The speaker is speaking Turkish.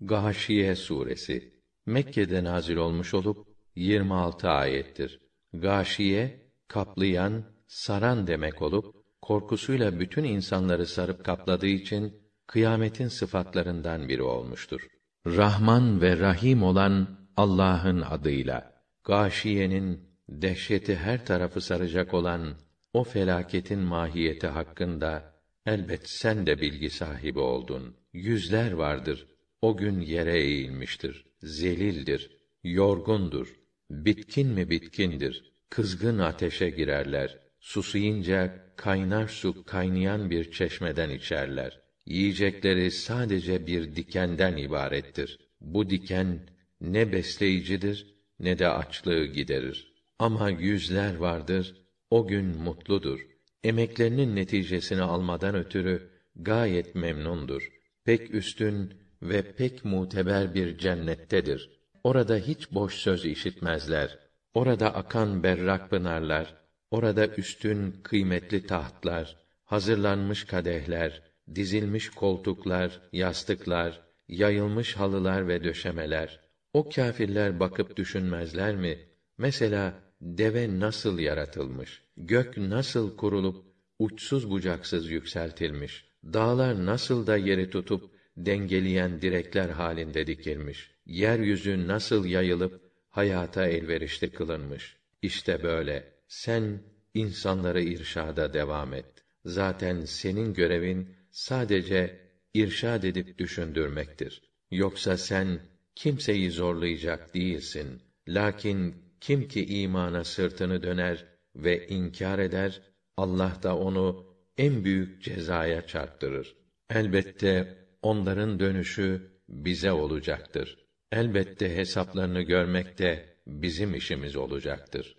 Gâşiye suresi Mekke'de nazil olmuş olup 26 ayettir. Gâşiye kaplayan, saran demek olup korkusuyla bütün insanları sarıp kapladığı için kıyametin sıfatlarından biri olmuştur. Rahman ve Rahim olan Allah'ın adıyla. Gâşiyenin dehşeti her tarafı saracak olan o felaketin mahiyeti hakkında elbet sen de bilgi sahibi oldun. Yüzler vardır. O gün yere eğilmiştir. Zelildir. Yorgundur. Bitkin mi bitkindir. Kızgın ateşe girerler. Susayınca kaynar su kaynayan bir çeşmeden içerler. Yiyecekleri sadece bir dikenden ibarettir. Bu diken ne besleyicidir ne de açlığı giderir. Ama yüzler vardır, o gün mutludur. Emeklerinin neticesini almadan ötürü gayet memnundur. Pek üstün ve pek muteber bir cennettedir. Orada hiç boş söz işitmezler. Orada akan berrak pınarlar, orada üstün kıymetli tahtlar, hazırlanmış kadehler, dizilmiş koltuklar, yastıklar, yayılmış halılar ve döşemeler. O kâfirler bakıp düşünmezler mi? Mesela deve nasıl yaratılmış? Gök nasıl kurulup uçsuz bucaksız yükseltilmiş? Dağlar nasıl da yeri tutup dengeleyen direkler halinde dikilmiş? Yeryüzü nasıl yayılıp hayata elverişli kılınmış? İşte böyle. Sen insanları irşada devam et. Zaten senin görevin sadece irşad edip düşündürmektir. Yoksa sen kimseyi zorlayacak değilsin. Lakin kim ki imana sırtını döner ve inkar eder, Allah da onu en büyük cezaya çarptırır. Elbette onların dönüşü bize olacaktır. Elbette hesaplarını görmek de bizim işimiz olacaktır.